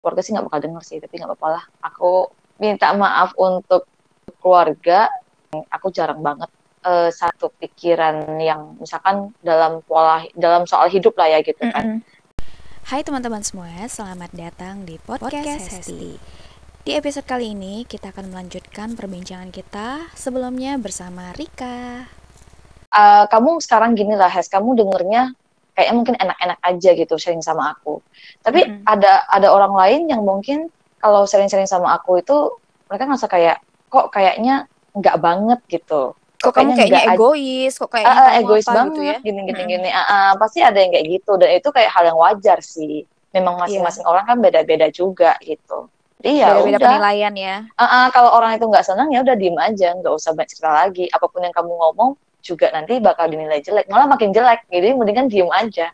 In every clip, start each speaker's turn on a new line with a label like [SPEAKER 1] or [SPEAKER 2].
[SPEAKER 1] keluarga sih nggak bakal denger sih tapi nggak apa-apa lah aku minta maaf untuk keluarga aku jarang banget uh, satu pikiran yang misalkan dalam pola dalam soal hidup lah ya gitu kan mm -hmm.
[SPEAKER 2] Hai teman-teman semua, selamat datang di podcast, Hesti. Di episode kali ini kita akan melanjutkan perbincangan kita sebelumnya bersama Rika.
[SPEAKER 1] Uh, kamu sekarang gini lah, Hes, kamu dengernya kayaknya mungkin enak-enak aja gitu sharing sama aku. Tapi mm -hmm. ada ada orang lain yang mungkin kalau sharing-sharing sama aku itu mereka ngerasa kayak kok kayaknya nggak banget gitu
[SPEAKER 2] kok kamu kayaknya egois, kok kayaknya
[SPEAKER 1] uh, egois apa, banget gitu ya? gini gini hmm. gini. Uh, uh, pasti ada yang kayak gitu dan itu kayak hal yang wajar sih. Memang iya. masing-masing yeah. orang kan beda-beda juga gitu. Jadi ya
[SPEAKER 2] beda-beda penilaian ya.
[SPEAKER 1] Uh, uh, kalau orang itu nggak senang ya udah diem aja, nggak usah banyak cerita lagi. Apa pun yang kamu ngomong juga nanti bakal dinilai jelek, malah makin jelek. Jadi mendingan diem aja.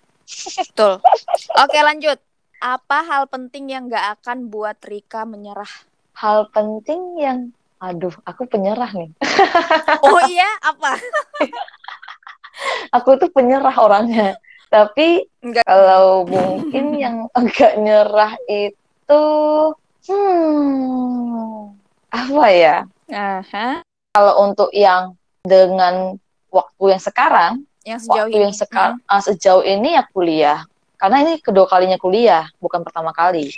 [SPEAKER 2] Betul. Oke lanjut. Apa hal penting yang nggak akan buat Rika menyerah?
[SPEAKER 1] Hal penting yang Aduh, aku penyerah nih.
[SPEAKER 2] Oh iya, apa?
[SPEAKER 1] aku tuh penyerah orangnya. Tapi enggak. kalau mungkin yang agak nyerah itu hmm apa ya?
[SPEAKER 2] Aha.
[SPEAKER 1] Kalau untuk yang dengan waktu yang sekarang,
[SPEAKER 2] yang sejauh
[SPEAKER 1] waktu
[SPEAKER 2] ini.
[SPEAKER 1] yang sekarang hmm. sejauh ini ya kuliah. Karena ini kedua kalinya kuliah, bukan pertama kali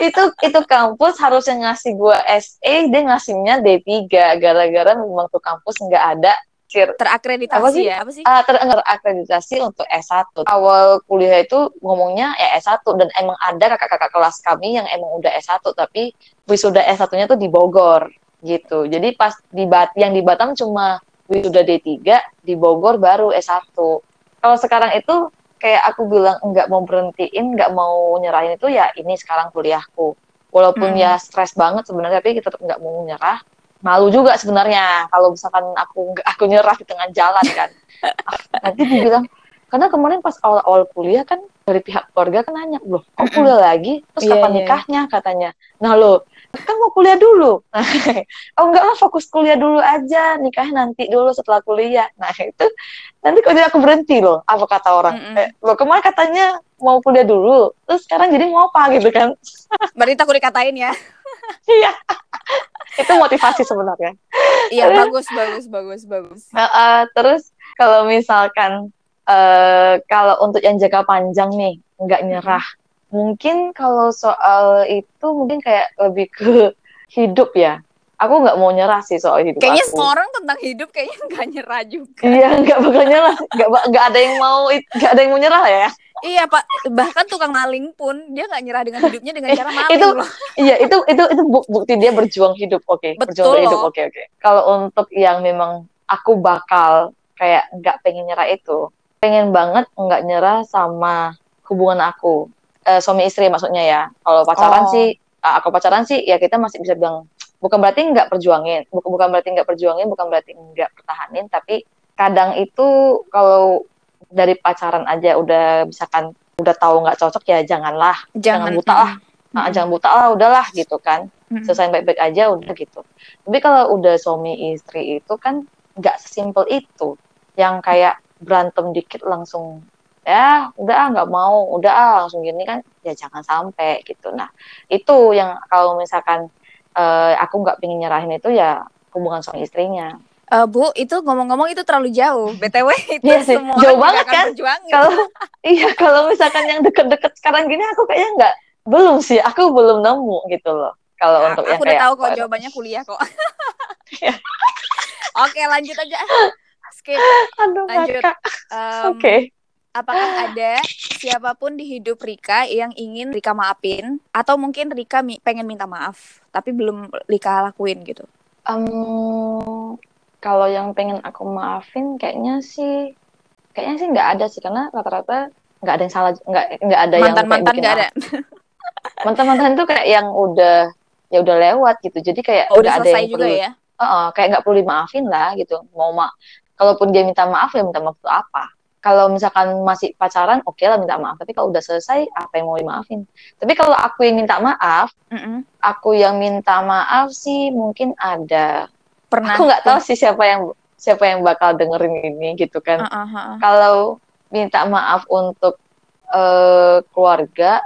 [SPEAKER 1] itu itu kampus harusnya ngasih gue SE dia ngasihnya D3 gara-gara memang tuh kampus nggak ada
[SPEAKER 2] terakreditasi apa sih? ya apa sih?
[SPEAKER 1] Uh, terakreditasi untuk S1. Awal kuliah itu ngomongnya ya S1 dan emang ada kakak-kakak kelas kami yang emang udah S1 tapi wisuda S1-nya tuh di Bogor gitu. Jadi pas di Bat yang di Batam cuma wisuda D3, di Bogor baru S1. Kalau sekarang itu kayak aku bilang nggak mau berhentiin nggak mau nyerahin itu ya ini sekarang kuliahku. Walaupun hmm. ya stres banget sebenarnya tapi kita tetap nggak mau nyerah. Malu juga sebenarnya kalau misalkan aku aku nyerah di tengah jalan kan. Nanti dibilang karena kemarin pas awal-awal kuliah kan dari pihak keluarga kan nanya loh kok kuliah lagi? Terus yeah, kapan yeah. nikahnya? katanya. Nah lo kan mau kuliah dulu. Oh enggak lah fokus kuliah dulu aja. Nikahnya nanti dulu setelah kuliah. Nah itu nanti kalau aku berhenti loh apa kata orang. Mm -mm. Eh, lo kemarin katanya mau kuliah dulu terus sekarang jadi mau apa gitu kan?
[SPEAKER 2] Berarti takut dikatain ya?
[SPEAKER 1] Iya. Itu motivasi sebenarnya.
[SPEAKER 2] Iya bagus bagus bagus bagus.
[SPEAKER 1] Uh, uh, terus kalau misalkan uh, kalau untuk yang jangka panjang nih nggak nyerah. mm -hmm mungkin kalau soal itu mungkin kayak lebih ke hidup ya aku nggak mau nyerah sih soal hidup
[SPEAKER 2] kayaknya
[SPEAKER 1] aku.
[SPEAKER 2] semua orang tentang hidup kayaknya nggak nyerah juga
[SPEAKER 1] iya nggak bakal nyerah nggak nggak ada yang mau nggak ada yang mau nyerah ya
[SPEAKER 2] iya pak bahkan tukang maling pun dia nggak nyerah dengan hidupnya dengan cara maling
[SPEAKER 1] itu loh. iya itu itu itu bukti dia berjuang hidup oke okay. berjuang hidup oke okay, oke okay. kalau untuk yang memang aku bakal kayak nggak pengen nyerah itu pengen banget nggak nyerah sama hubungan aku uh, suami istri maksudnya ya. Kalau pacaran oh. sih, uh, aku pacaran sih ya kita masih bisa bilang bukan berarti nggak perjuangin, bukan bukan berarti nggak perjuangin, bukan berarti nggak pertahanin, tapi kadang itu kalau dari pacaran aja udah misalkan udah tahu nggak cocok ya janganlah, jangan, jangan buta lah, hmm. nah, jangan buta lah, udahlah gitu kan, hmm. selesai baik-baik aja udah gitu. Tapi kalau udah suami istri itu kan nggak sesimpel itu, yang kayak berantem dikit langsung ya udah ah nggak mau udah ah langsung gini kan ya jangan sampai gitu nah itu yang kalau misalkan uh, aku nggak pengen nyerahin itu ya hubungan suami istrinya
[SPEAKER 2] Uh, Bu, itu ngomong-ngomong itu terlalu jauh. BTW itu
[SPEAKER 1] iya sih, semua jauh banget kan? Kalau iya, kalau misalkan yang deket-deket sekarang gini aku kayaknya nggak belum sih, aku belum nemu gitu loh. Kalau nah, untuk
[SPEAKER 2] aku
[SPEAKER 1] yang
[SPEAKER 2] udah tahu kok jawabannya kuliah kok. Iya. Oke, lanjut aja. Skip.
[SPEAKER 1] Aduh,
[SPEAKER 2] lanjut. Um,
[SPEAKER 1] Oke. Okay
[SPEAKER 2] apakah ada siapa pun di hidup Rika yang ingin Rika maafin? Atau mungkin Rika mi pengen minta maaf tapi belum Rika lakuin gitu?
[SPEAKER 1] Um, kalau yang pengen aku maafin kayaknya sih kayaknya sih nggak ada sih karena rata-rata nggak ada yang salah nggak nggak ada
[SPEAKER 2] mantan, yang mantan nggak ada?
[SPEAKER 1] Mantan mantan tuh kayak yang udah ya udah lewat gitu jadi kayak
[SPEAKER 2] oh, udah ada yang juga perlu,
[SPEAKER 1] ya? Uh -uh, kayak nggak perlu dimaafin lah gitu mau mak kalaupun dia minta maaf ya minta maaf itu apa kalau misalkan masih pacaran oke okay lah minta maaf tapi kalau udah selesai apa yang mau dimaafin tapi kalau aku yang minta maaf mm -mm. aku yang minta maaf sih mungkin ada pernah aku nggak tahu sih siapa yang siapa yang bakal dengerin ini gitu kan uh -uh. kalau minta maaf untuk uh, keluarga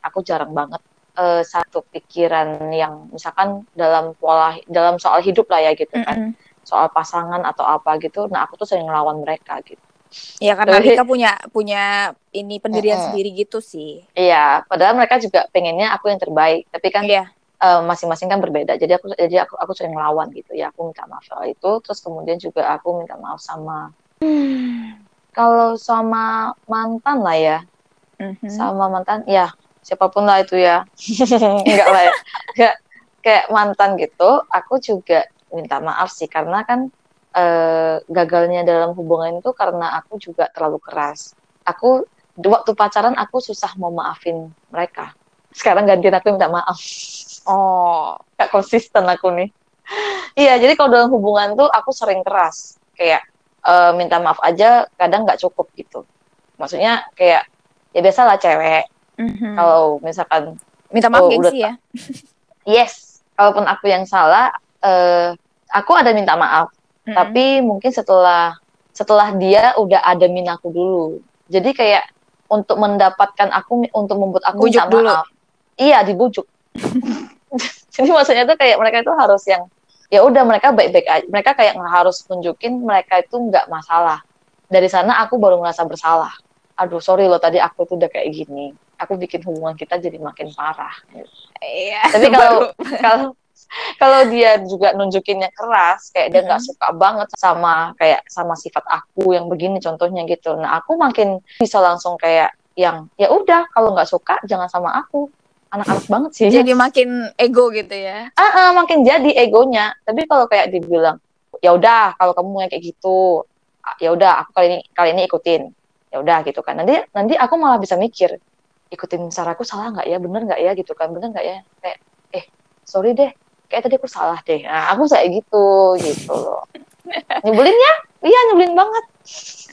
[SPEAKER 1] aku jarang banget uh, satu pikiran yang misalkan dalam pola dalam soal hidup lah ya gitu kan. Mm -hmm. Soal pasangan atau apa gitu. Nah, aku tuh sering ngelawan mereka gitu.
[SPEAKER 2] Ya karena mereka punya punya ini pendirian mm -hmm. sendiri gitu sih.
[SPEAKER 1] Iya, padahal mereka juga pengennya aku yang terbaik, tapi kan yeah. uh, masing-masing kan berbeda. Jadi aku jadi aku aku sering ngelawan gitu ya. Aku minta maaf soal itu, terus kemudian juga aku minta maaf sama hmm, kalau sama mantan lah ya. Mm -hmm. Sama mantan ya siapa pun lah itu ya enggak lah ya enggak kayak mantan gitu aku juga minta maaf sih karena kan eh, gagalnya dalam hubungan itu karena aku juga terlalu keras. Aku waktu pacaran aku susah mau maafin mereka. Sekarang gantian aku minta maaf.
[SPEAKER 2] Oh.
[SPEAKER 1] Gak konsisten aku nih. Iya jadi kalau dalam hubungan tuh aku sering keras. Kayak uh, minta maaf aja kadang nggak cukup gitu. Maksudnya kayak ya biasalah cewek. Mm-hmm. Kalau misalkan
[SPEAKER 2] minta maaf oh, gengsi udah, ya.
[SPEAKER 1] yes, kalaupun aku yang salah, uh, aku ada minta maaf. Mm-hmm. Tapi mungkin setelah setelah dia udah ada minaku dulu. Jadi kayak untuk mendapatkan aku untuk membuat aku
[SPEAKER 2] Bujuk minta maaf.
[SPEAKER 1] Iya, dibujuk. Jadi maksudnya tuh kayak mereka itu harus yang ya udah mereka baik-baik aja. Mereka kayak harus tunjukin mereka itu nggak masalah. Dari sana aku baru merasa bersalah. Aduh, sorry loh tadi aku tuh udah kayak gini aku bikin hubungan kita jadi makin parah.
[SPEAKER 2] Iya.
[SPEAKER 1] Tapi kalau kalau kalau dia juga nunjukinnya keras, kayak dia nggak mm -hmm. suka banget sama kayak sama sifat aku yang begini contohnya gitu. Nah aku makin bisa langsung kayak yang ya udah kalau nggak suka jangan sama aku. Anak-anak banget sih.
[SPEAKER 2] Jadi makin ego gitu ya?
[SPEAKER 1] Ah, uh, uh, makin jadi egonya. Tapi kalau kayak dibilang ya udah kalau kamu mau kayak gitu, ya udah aku kali ini kali ini ikutin. Ya udah gitu kan. Nanti nanti aku malah bisa mikir ikutin saranku salah nggak ya bener nggak ya gitu kan bener nggak ya kayak eh sorry deh kayak tadi aku salah deh. Nah aku kayak gitu gitu loh. Nyebelin ya? Iya nyebelin banget.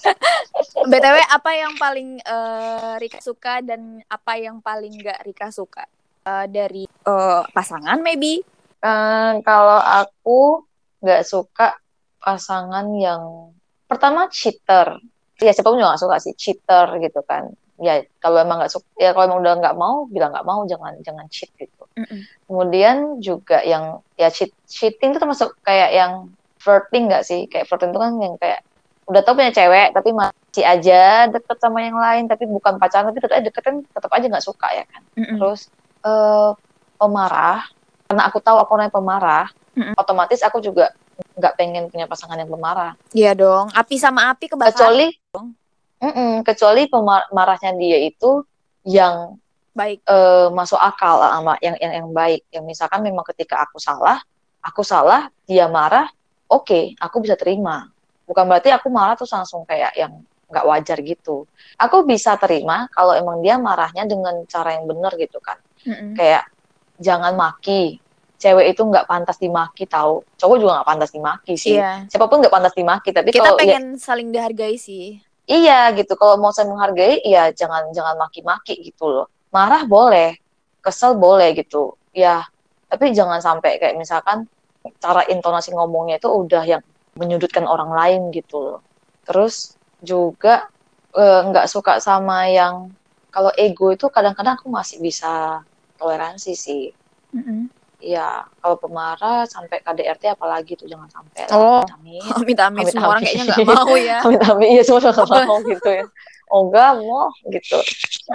[SPEAKER 2] Btw apa yang paling uh, Rika suka dan apa yang paling nggak Rika suka? Uh, dari uh, pasangan maybe?
[SPEAKER 1] Uh, kalau aku nggak suka pasangan yang pertama cheater. Ya siapa pun juga gak suka sih cheater gitu kan ya kalau emang nggak suka ya kalau emang udah nggak mau bilang nggak mau jangan jangan cheat gitu mm -mm. kemudian juga yang ya cheat cheating itu termasuk kayak yang flirting nggak sih kayak flirting itu kan yang kayak udah tau punya cewek tapi masih aja deket sama yang lain tapi bukan pacaran tapi tetap deket kan tetap aja nggak suka ya kan mm -mm. terus uh, pemarah karena aku tahu aku orangnya pemarah mm -mm. otomatis aku juga nggak pengen punya pasangan yang pemarah
[SPEAKER 2] iya dong api sama api kebakaran
[SPEAKER 1] kecuali Mm-mm, kecuali pemarahnya dia itu yang
[SPEAKER 2] baik.
[SPEAKER 1] uh, masuk akal sama yang yang yang baik. Yang misalkan memang ketika aku salah aku salah dia marah oke okay, aku bisa terima. Bukan berarti aku marah terus langsung kayak yang nggak wajar gitu. Aku bisa terima kalau emang dia marahnya dengan cara yang benar gitu kan. Mm-mm. kayak jangan maki. Cewek itu nggak pantas dimaki tahu? Cowok juga nggak pantas dimaki sih.
[SPEAKER 2] Yeah.
[SPEAKER 1] siapa pun nggak pantas dimaki tapi
[SPEAKER 2] kita kalau pengen ya, saling dihargai sih
[SPEAKER 1] iya gitu. Kalau mau saya menghargai ya jangan jangan maki-maki gitu loh. Marah boleh kesel boleh gitu. Ya tapi jangan sampai kayak misalkan cara intonasi ngomongnya itu udah yang menyudutkan orang lain gitu loh. Terus juga eh, nggak e, suka sama yang kalau ego itu kadang-kadang aku masih bisa toleransi sih. Mm -hmm. Ya, kalau pemarah sampai KDRT apalagi tuh jangan sampai.
[SPEAKER 2] Oh, amin. Amin, amin. Semua orang kayaknya nggak mau ya.
[SPEAKER 1] amin, amin. Iya, semua nggak mau gitu ya. Oh, enggak mau gitu.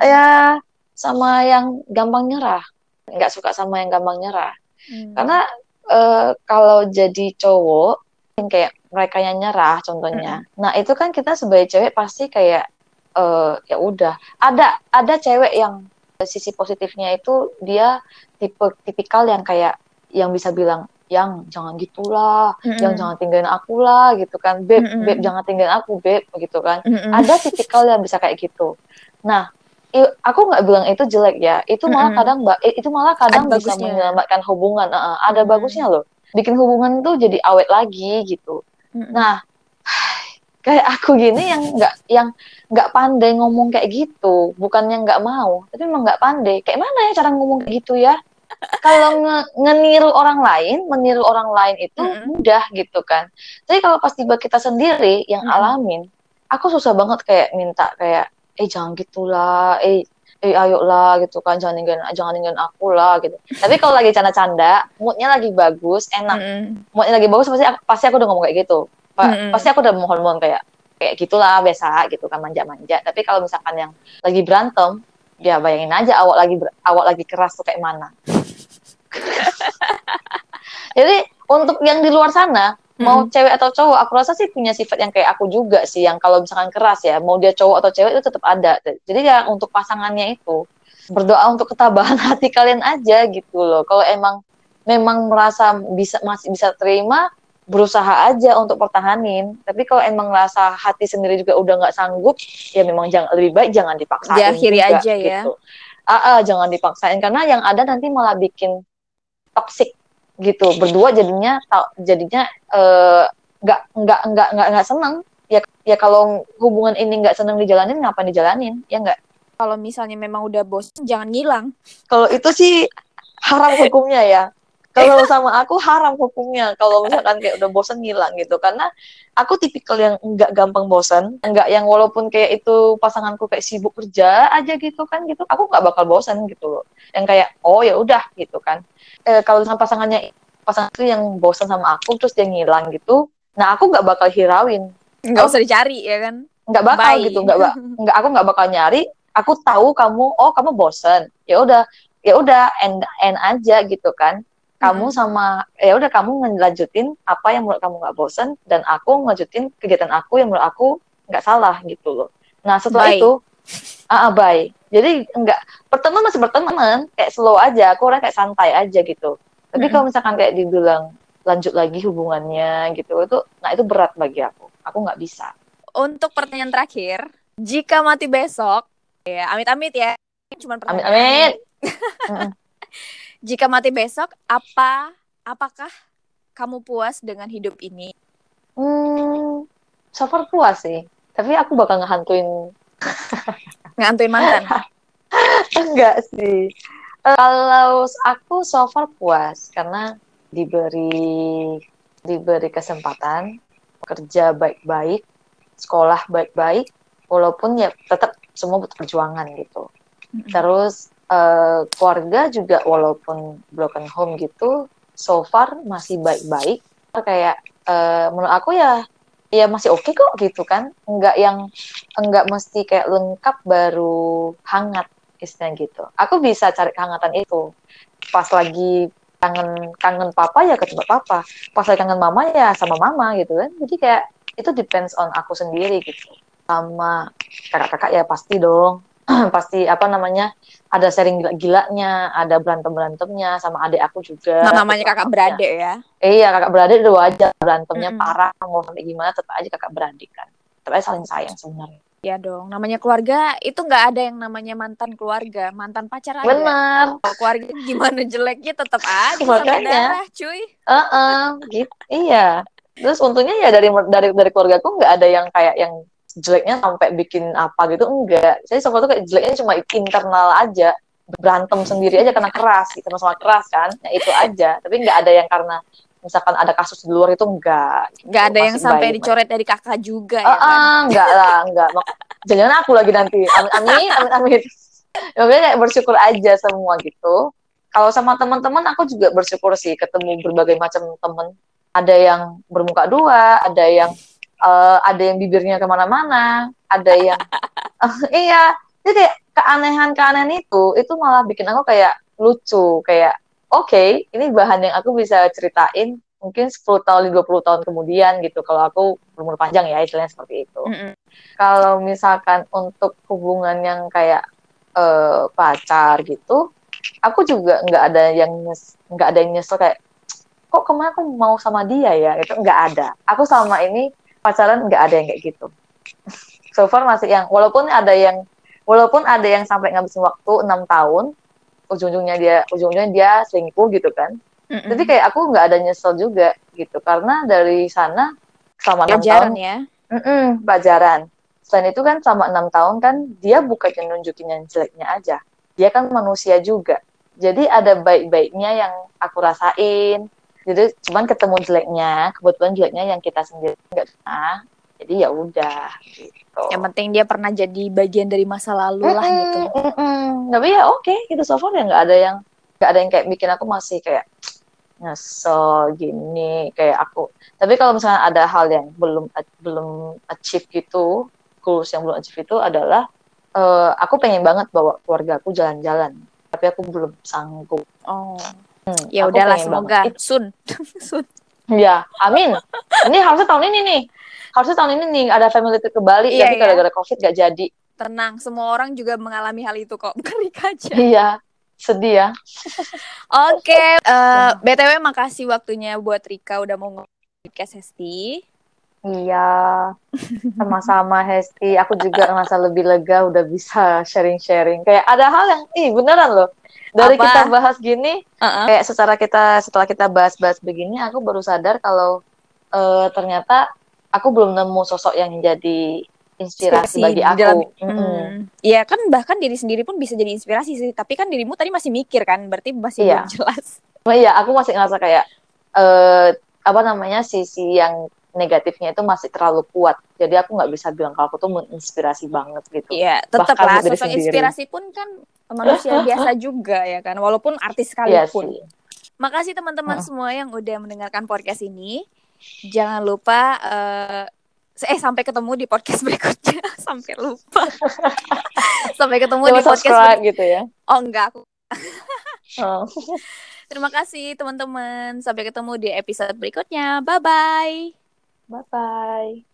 [SPEAKER 1] Ya, sama yang gampang nyerah. Nggak suka sama yang gampang nyerah. Hmm. Karena uh, kalau jadi cowok, yang kayak mereka yang nyerah contohnya. Hmm. Nah, itu kan kita sebagai cewek pasti kayak uh, ya udah. Ada ada cewek yang sisi positifnya itu dia tipe tipikal yang kayak yang bisa bilang yang jangan gitulah, mm -hmm. yang jangan tinggalin aku lah gitu kan, beb, mm -hmm. beb jangan tinggalin aku beb gitu kan. Mm -hmm. Ada tipikal yang bisa kayak gitu. Nah, aku nggak bilang itu jelek ya, itu malah mm -hmm. kadang itu malah kadang ada bisa bagusnya. menyelamatkan hubungan. Uh, ada mm -hmm. bagusnya loh, bikin hubungan tuh jadi awet lagi gitu. Mm -hmm. Nah, kayak aku gini yang nggak yang nggak pandai ngomong kayak gitu bukannya nggak mau tapi emang nggak pandai kayak mana ya cara ngomong kayak gitu ya kalau nge ngeniru orang lain meniru orang lain itu mm -hmm. mudah gitu kan tapi kalau pas tiba kita sendiri yang mm -hmm. alamin aku susah banget kayak minta kayak eh jangan gitulah eh eh ayo lah gitu kan jangan ninggalin jangan ninggalin aku lah gitu tapi kalau lagi canda-canda moodnya lagi bagus enak mm -hmm. moodnya lagi bagus pasti pasti aku udah ngomong kayak gitu pa, mm -hmm. pasti aku udah mohon-mohon kayak kayak gitulah biasa gitu kan manja-manja tapi kalau misalkan yang lagi berantem ya bayangin aja awak lagi awak lagi keras tuh kayak mana jadi untuk yang di luar sana mau hmm. cewek atau cowok aku rasa sih punya sifat yang kayak aku juga sih yang kalau misalkan keras ya mau dia cowok atau cewek itu tetap ada. Jadi ya untuk pasangannya itu berdoa untuk ketabahan hati kalian aja gitu loh. Kalau emang memang merasa bisa masih bisa terima berusaha aja untuk pertahanin. Tapi kalau emang merasa hati sendiri juga udah nggak sanggup ya memang jangan lebih baik jangan dipaksain
[SPEAKER 2] Diakhiri juga, aja ya.
[SPEAKER 1] gitu. ah, jangan dipaksain. Karena yang ada nanti malah bikin toxic gitu. Berdua jadinya jadinya eh, nggak uh, nggak nggak nggak nggak seneng. Ya ya kalau hubungan ini nggak seneng dijalanin ngapain dijalanin? Ya nggak?
[SPEAKER 2] Kalau misalnya memang udah bosan jangan ngilang.
[SPEAKER 1] Kalau itu sih haram hukumnya ya kalau sama aku haram hukumnya. Kalau misalkan kayak udah bosan ngilang gitu. Karena aku tipikal yang nggak gampang bosan nggak yang walaupun kayak itu pasanganku kayak sibuk kerja aja gitu kan gitu. Aku nggak bakal bosan gitu loh. Yang kayak oh ya udah gitu kan. Eh, kalau sama pasangannya pasangan itu yang bosan sama aku terus dia ngilang gitu nah aku nggak bakal hirauin.
[SPEAKER 2] Nggak usah dicari ya kan?
[SPEAKER 1] Nggak bakal Bye. gitu nggak nggak aku nggak bakal nyari. Aku tahu kamu oh kamu bosan ya udah ya udah end end aja gitu kan kamu hmm. sama ya udah kamu ngelanjutin apa yang menurut kamu nggak bosan dan aku ngelanjutin kegiatan aku yang menurut aku nggak salah gitu loh. Nah setelah bye. itu ah uh, bye. Jadi enggak pertemuan masih berteman kayak slow aja aku orang kayak santai aja gitu. Tapi kalau misalkan kayak dibilang lanjut lagi hubungannya gitu itu nah itu berat bagi aku. Aku nggak bisa.
[SPEAKER 2] Untuk pertanyaan terakhir jika mati besok ya amit-amit ya cuma
[SPEAKER 1] amit amit
[SPEAKER 2] jika mati besok apa apakah kamu puas dengan hidup ini
[SPEAKER 1] hmm so far puas sih tapi aku bakal ngehantuin
[SPEAKER 2] Ngantuin mantan?
[SPEAKER 1] Enggak sih. Kalau aku so far puas karena diberi diberi kesempatan kerja baik-baik, sekolah baik-baik, walaupun ya tetap semua butuh perjuangan gitu. Mm-hmm. Terus uh, keluarga juga walaupun broken home gitu, so far masih baik-baik. Kayak uh, menurut aku ya ya masih oke okay kok gitu kan. Enggak yang enggak mesti kayak lengkap baru hangat istilahnya gitu. Aku bisa cari kehangatan itu. Pas lagi kangen kangen papa ya ketemu papa. Pas lagi kangen mama ya sama mama gitu kan. Jadi kayak itu depends on aku sendiri gitu. Sama kakak-kakak ya pasti dong pasti apa namanya ada sharing gila-gilanya, ada berantem-berantemnya sama adik aku juga.
[SPEAKER 2] Nah, namanya kakak beradik ya?
[SPEAKER 1] Iya, kakak beradik udah wajar berantemnya mm -hmm. parah, mau sampai gimana tetap aja kakak beradik kan. Tetap aja saling sayang sebenarnya.
[SPEAKER 2] Ya dong, namanya keluarga itu nggak ada yang namanya mantan keluarga, mantan pacar aja.
[SPEAKER 1] Benar.
[SPEAKER 2] keluarga gimana jeleknya tetap aja Makanya. darah, cuy.
[SPEAKER 1] Uh -uh, gitu. Iya. Terus untungnya ya dari dari dari keluargaku nggak ada yang kayak yang jeleknya sampai bikin apa gitu enggak. Saya sama tuh kayak jeleknya cuma internal aja. Berantem sendiri aja karena keras gitu. Sama keras kan ya itu aja. Tapi nggak ada yang karena misalkan ada kasus di luar itu enggak.
[SPEAKER 2] Nggak ada yang sampai baik, dicoret dari kakak juga uh,
[SPEAKER 1] ya kan? Uh, enggak lah enggak. Jangan aku lagi nanti. Amin amin amin amin. Ya kayak bersyukur aja semua gitu. Kalau sama teman-teman aku juga bersyukur sih ketemu berbagai macam teman. Ada yang bermuka dua ada yang uh, ada yang bibirnya ke mana-mana, ada yang uh, iya, jadi kayak keanehan-keanehan itu itu malah bikin aku kayak lucu, kayak oke, okay, ini bahan yang aku bisa ceritain mungkin 10 tahun, 20 tahun kemudian gitu kalau aku berumur panjang ya istilahnya seperti itu. Mm -hmm. Kalau misalkan untuk hubungan yang kayak uh, pacar gitu, aku juga nggak ada yang nggak ada yang nyesel kayak kok kemarin aku mau sama dia ya itu nggak ada. Aku sama ini pacaran nggak ada yang kayak gitu. So far masih yang walaupun ada yang walaupun ada yang sampai ngabisin waktu enam tahun ujung-ujungnya dia ujung-ujungnya dia selingkuh gitu kan. Mm-hmm. jadi kayak aku nggak ada nyesel juga gitu karena dari sana selama enam tahun
[SPEAKER 2] ya?
[SPEAKER 1] Mm pelajaran. Selain itu kan selama enam tahun kan dia bukan nunjukin yang jeleknya aja. Dia kan manusia juga. Jadi ada baik-baiknya yang aku rasain jadi cuman ketemu jeleknya kebetulan jeleknya yang kita sendiri nggak pernah jadi ya udah gitu
[SPEAKER 2] Yang penting dia pernah jadi bagian dari masa lalu lah
[SPEAKER 1] Mm-mm,
[SPEAKER 2] gitu.
[SPEAKER 1] mm-mm. tapi ya oke gitu so far ya nggak ada yang nggak ada yang kayak bikin aku masih kayak nyesel gini kayak aku tapi kalau misalnya ada hal yang belum belum achieve gitu goals yang belum achieve itu adalah eh, aku pengen banget bawa keluarga aku jalan-jalan tapi aku belum sanggup
[SPEAKER 2] Oh.
[SPEAKER 1] Hmm,
[SPEAKER 2] Ya udahlah semoga
[SPEAKER 1] banget.
[SPEAKER 2] soon. soon.
[SPEAKER 1] Ya, amin. Ini harusnya tahun ini nih. Harusnya tahun ini nih ada family trip ke Bali,
[SPEAKER 2] Iya,
[SPEAKER 1] tapi
[SPEAKER 2] iya.
[SPEAKER 1] gara-gara COVID gak jadi.
[SPEAKER 2] Tenang, semua orang juga mengalami hal itu kok, bukan Rika aja.
[SPEAKER 1] Iya, sedih ya.
[SPEAKER 2] Oke, eh, BTW makasih waktunya buat Rika udah mau ngomong podcast Hesti.
[SPEAKER 1] Iya, sama-sama Hesti. Aku juga ngerasa lebih lega udah bisa sharing-sharing. Kayak ada hal yang, ih beneran loh. Dari
[SPEAKER 2] Apa?
[SPEAKER 1] kita bahas gini,
[SPEAKER 2] Heeh.
[SPEAKER 1] kayak secara kita setelah kita bahas-bahas begini, aku baru sadar kalau eh, ternyata aku belum nemu sosok yang jadi inspirasi, bagi aku.
[SPEAKER 2] dalam-
[SPEAKER 1] Mm-mm.
[SPEAKER 2] Hmm. Iya kan bahkan diri sendiri pun bisa jadi inspirasi sih. Tapi kan dirimu tadi masih mikir kan, berarti masih
[SPEAKER 1] Iya.
[SPEAKER 2] belum jelas.
[SPEAKER 1] Iya, aku masih ngerasa kayak eh apa namanya sisi yang negatifnya itu masih terlalu kuat. Jadi aku nggak bisa bilang kalau aku tuh menginspirasi banget gitu.
[SPEAKER 2] Iya, tetap
[SPEAKER 1] Bahkan
[SPEAKER 2] lah sosok inspirasi pun kan manusia biasa juga ya kan, walaupun artis
[SPEAKER 1] Iya
[SPEAKER 2] sekalipun.
[SPEAKER 1] sih.
[SPEAKER 2] Makasih teman-teman
[SPEAKER 1] Heeh.
[SPEAKER 2] semua yang udah mendengarkan podcast ini. Jangan lupa eh eh sampai ketemu di podcast berikutnya. sampai lupa. sampai ketemu
[SPEAKER 1] Coba
[SPEAKER 2] di podcast
[SPEAKER 1] subscribe
[SPEAKER 2] ber-
[SPEAKER 1] gitu ya.
[SPEAKER 2] Oh enggak, aku.
[SPEAKER 1] Oh.
[SPEAKER 2] Terima kasih teman-teman. Sampai ketemu di episode berikutnya. Bye bye.
[SPEAKER 1] Bye bye.